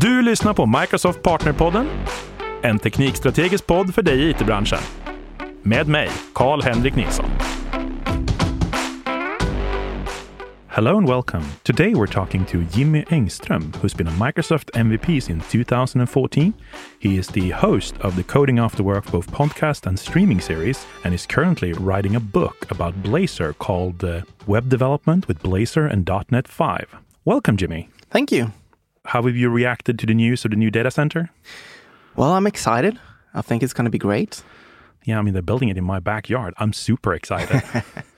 Du lyssnar på Microsoft Partnerpodden, en teknikstrategisk podd för dig i it-branschen. Med mig, Karl-Henrik Nilsson. Hello and welcome. Today we're talking to Jimmy Engström, who's been a Microsoft MVP since 2014. He is the host of the Coding After Work both podcast and streaming series, and is currently writing a book about Blazor called uh, Web Development with Blazor and .NET 5. Welcome, Jimmy. Thank you. How have you reacted to the news of the new data center? Well, I'm excited. I think it's going to be great. Yeah, I mean, they're building it in my backyard. I'm super excited.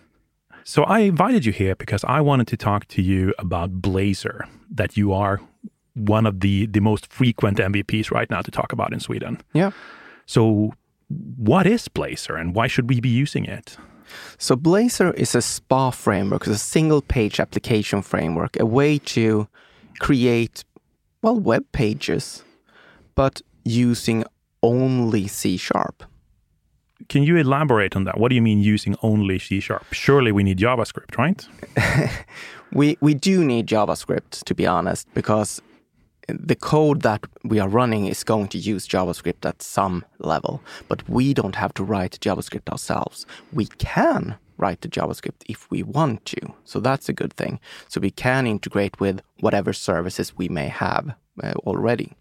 so, I invited you here because I wanted to talk to you about Blazor, that you are one of the, the most frequent MVPs right now to talk about in Sweden. Yeah. So, what is Blazor and why should we be using it? So, Blazor is a SPA framework, it's a single page application framework, a way to create well, web pages, but using only C sharp. Can you elaborate on that? What do you mean using only C sharp? Surely we need JavaScript, right? we we do need JavaScript to be honest, because the code that we are running is going to use JavaScript at some level, but we don't have to write JavaScript ourselves. We can write the JavaScript if we want to. So that's a good thing. So we can integrate with whatever services we may have uh, already.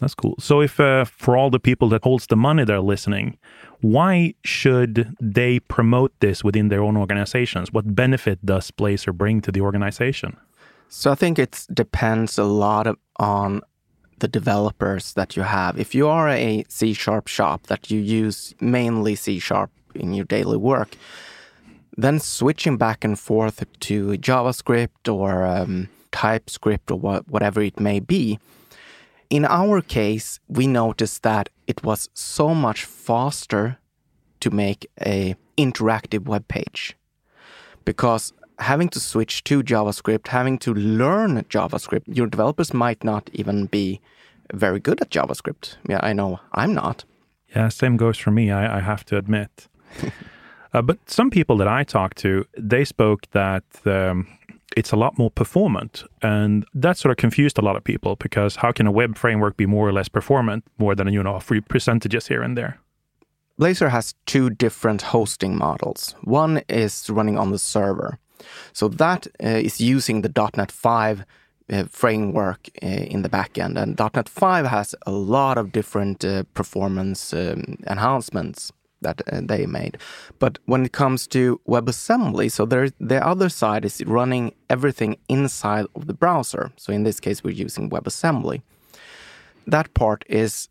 That's cool. So if uh, for all the people that holds the money they're listening, why should they promote this within their own organizations? What benefit does Blazor bring to the organization? So I think it depends a lot of, on the developers that you have. If you are a C sharp shop that you use mainly C sharp in your daily work, then switching back and forth to JavaScript or um, TypeScript or what, whatever it may be, in our case, we noticed that it was so much faster to make a interactive web page because having to switch to JavaScript, having to learn JavaScript, your developers might not even be very good at JavaScript. Yeah, I know I'm not. Yeah, same goes for me, I, I have to admit. Uh, but some people that I talked to, they spoke that um, it's a lot more performant. And that sort of confused a lot of people because how can a web framework be more or less performant more than, you know, a few percentages here and there? Blazor has two different hosting models. One is running on the server. So that uh, is using the .NET 5 uh, framework uh, in the backend. And .NET 5 has a lot of different uh, performance um, enhancements that uh, they made. But when it comes to WebAssembly, so the other side is running everything inside of the browser. So in this case, we're using WebAssembly. That part is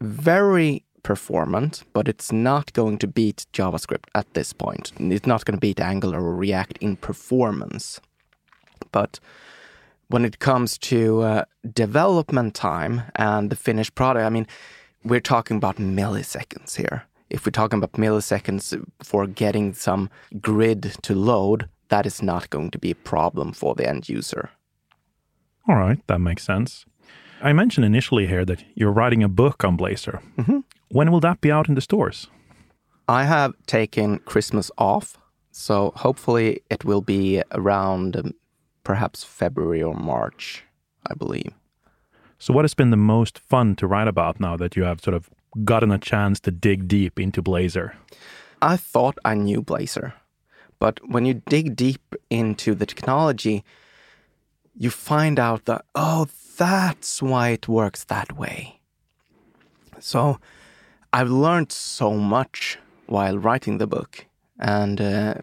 very performant, but it's not going to beat JavaScript at this point. It's not going to beat Angular or React in performance. But when it comes to uh, development time and the finished product, I mean, we're talking about milliseconds here if we're talking about milliseconds for getting some grid to load, that is not going to be a problem for the end user. All right, that makes sense. I mentioned initially here that you're writing a book on Blazor. Mm-hmm. When will that be out in the stores? I have taken Christmas off, so hopefully it will be around um, perhaps February or March, I believe. So, what has been the most fun to write about now that you have sort of gotten a chance to dig deep into Blazor? I thought I knew Blazor, but when you dig deep into the technology, you find out that, oh, that's why it works that way. So I've learned so much while writing the book, and uh,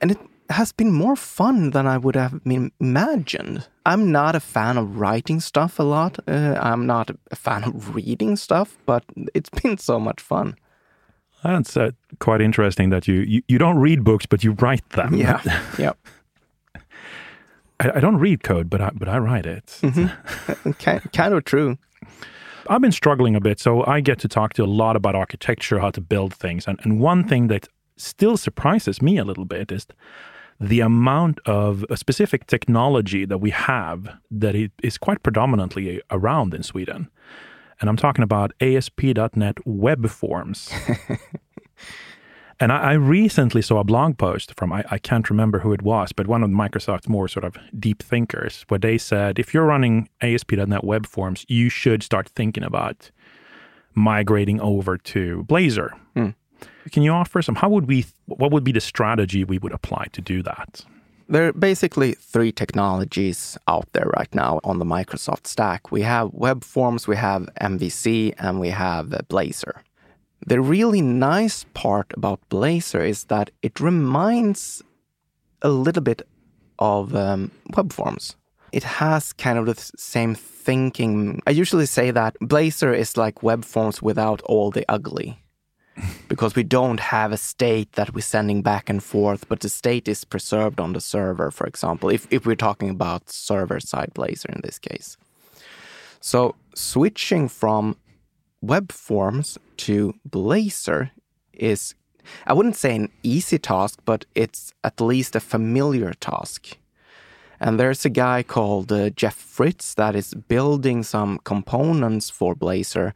and it has been more fun than I would have imagined. I'm not a fan of writing stuff a lot. Uh, I'm not a fan of reading stuff, but it's been so much fun. That's uh, quite interesting that you, you, you don't read books, but you write them. Yeah, yeah. I, I, don't read code, but I, but I write it. Mm-hmm. kind, kind of true. I've been struggling a bit, so I get to talk to a lot about architecture, how to build things. And, and one thing that still surprises me a little bit is the amount of a specific technology that we have that is quite predominantly around in Sweden. And I'm talking about ASP.NET web forms. And I, I recently saw a blog post from, I, I can't remember who it was, but one of Microsoft's more sort of deep thinkers, where they said if you're running ASP.NET Web Forms, you should start thinking about migrating over to Blazor. Mm. Can you offer some? How would we? What would be the strategy we would apply to do that? There are basically three technologies out there right now on the Microsoft stack. We have Web Forms, we have MVC, and we have Blazor. The really nice part about Blazor is that it reminds a little bit of um, Web Forms. It has kind of the same thinking. I usually say that Blazor is like Web Forms without all the ugly because we don't have a state that we're sending back and forth, but the state is preserved on the server, for example, if, if we're talking about server side Blazor in this case. So switching from web forms to Blazor is, I wouldn't say an easy task, but it's at least a familiar task. And there's a guy called uh, Jeff Fritz that is building some components for Blazor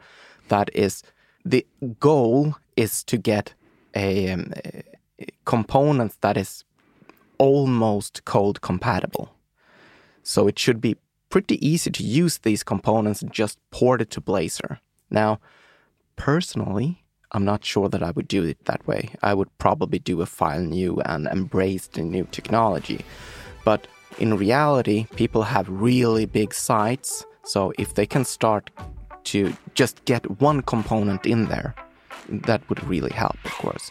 that is the goal is to get a, um, a component that is almost code compatible. So it should be pretty easy to use these components and just port it to Blazor. Now, personally, I'm not sure that I would do it that way. I would probably do a file new and embrace the new technology. But in reality, people have really big sites. So if they can start to just get one component in there, that would really help, of course.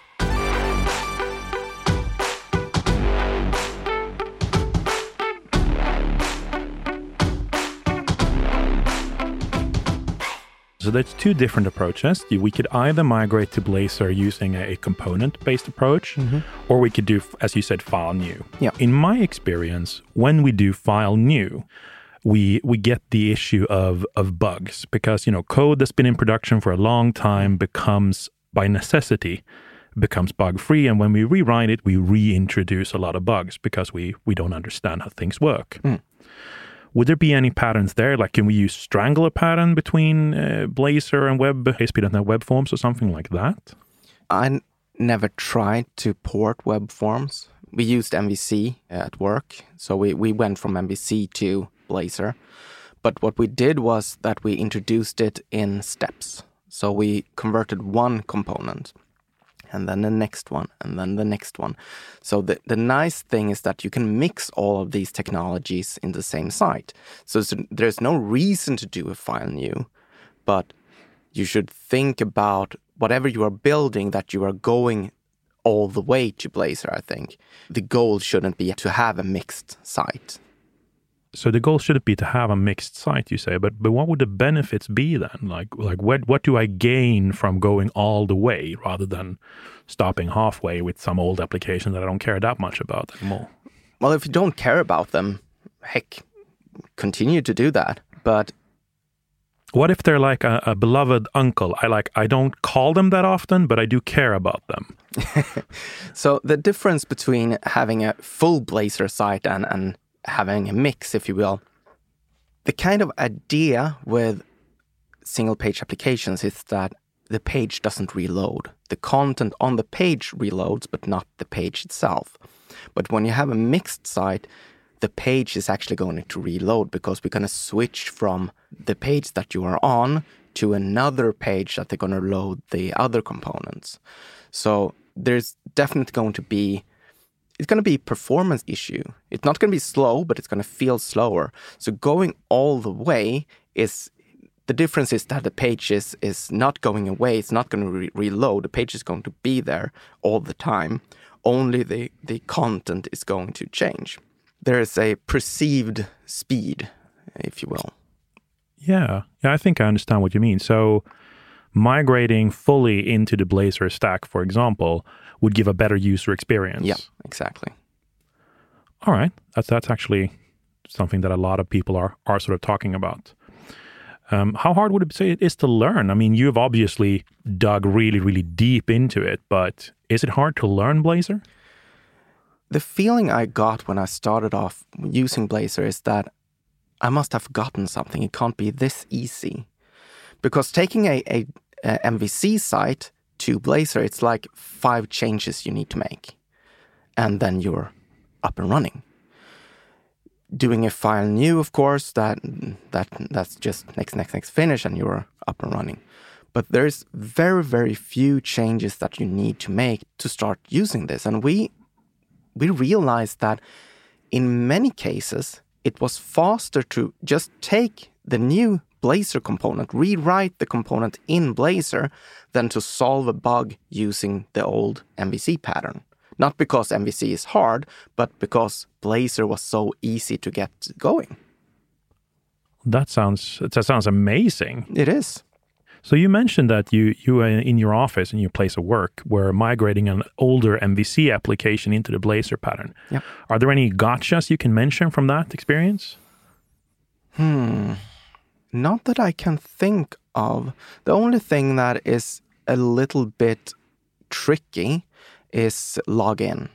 So there's two different approaches. We could either migrate to Blazor using a component-based approach, mm-hmm. or we could do, as you said, file new. Yeah. In my experience, when we do file new, we we get the issue of of bugs because you know code that's been in production for a long time becomes by necessity becomes bug free and when we rewrite it we reintroduce a lot of bugs because we we don't understand how things work. Mm. would there be any patterns there? Like can we use strangler pattern between uh, blazor and web asp.net web forms or something like that? I n- never tried to port web forms. We used mvc at work. So we, we went from mvc to blazor but what we did was that we introduced it in steps so we converted one component and then the next one and then the next one. So the, the nice thing is that you can mix all of these technologies in the same site. So there's no reason to do a file new, but you should think about whatever you are building that you are going all the way to Blazor, I think. The goal shouldn't be to have a mixed site. So the goal shouldn't be to have a mixed site, you say, but but what would the benefits be then? Like like what what do I gain from going all the way rather than stopping halfway with some old application that I don't care that much about anymore? Well, if you don't care about them, heck, continue to do that. But what if they're like a, a beloved uncle? I like I don't call them that often, but I do care about them. so the difference between having a full Blazor site and and having a mix, if you will. The kind of idea with single page applications is that the page doesn't reload. The content on the page reloads, but not the page itself. But when you have a mixed site, the page is actually going to reload because we're going to switch from the page that you are on to another page that they're going to load the other components. So there's definitely going to be it's going to be a performance issue. It's not going to be slow, but it's going to feel slower. So going all the way is the difference is that the page is, is not going away. It's not going to re reload. The page is going to be there all the time. Only the, the content is going to change. There is a perceived speed, if you will. Yeah. Yeah, I think I understand what you mean. So migrating fully into the Blazor stack, for example, would give a better user experience. Yeah, exactly. All right, that's that's actually something that a lot of people are are sort of talking about. Um, how hard would it say it is to learn? I mean, you've obviously dug really, really deep into it, but is it hard to learn Blazor? The feeling I got when I started off using Blazor is that I must have forgotten something. It can't be this easy. Because taking a, a, a MVC site to Blazor, it's like five changes you need to make. And then you're up and running. Doing a file new, of course, that that that's just next, next, next finish, and you're up and running. But there's very, very few changes that you need to make to start using this. And we we realized that in many cases, it was faster to just take the new Blazor component, rewrite the component in Blazor, than to solve a bug using the old MVC pattern. Not because MVC is hard, but because Blazor was so easy to get going. That sounds that sounds amazing. It is. So you mentioned that you you in your office in your place of work were migrating an older MVC application into the Blazor pattern. Yeah. Are there any gotchas you can mention from that experience? Hmm. Not that I can think of. The only thing that is a little bit tricky is login.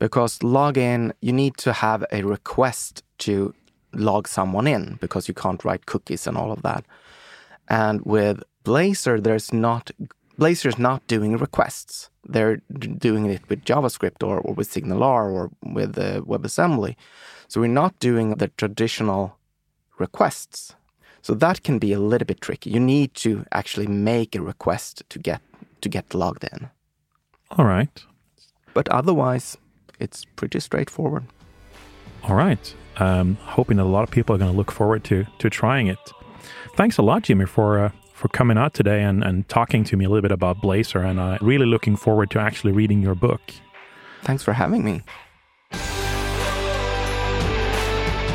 Because login, you need to have a request to log someone in because you can't write cookies and all of that. And with Blazor, there's not Blazor is not doing requests. They're doing it with JavaScript or, or with SignalR or with uh, WebAssembly. So we're not doing the traditional requests. So that can be a little bit tricky. You need to actually make a request to get to get logged in. All right. But otherwise, it's pretty straightforward. All right. Um, hoping that a lot of people are going to look forward to to trying it. Thanks a lot, Jimmy, for uh, for coming out today and, and talking to me a little bit about Blazor. And uh, really looking forward to actually reading your book. Thanks for having me.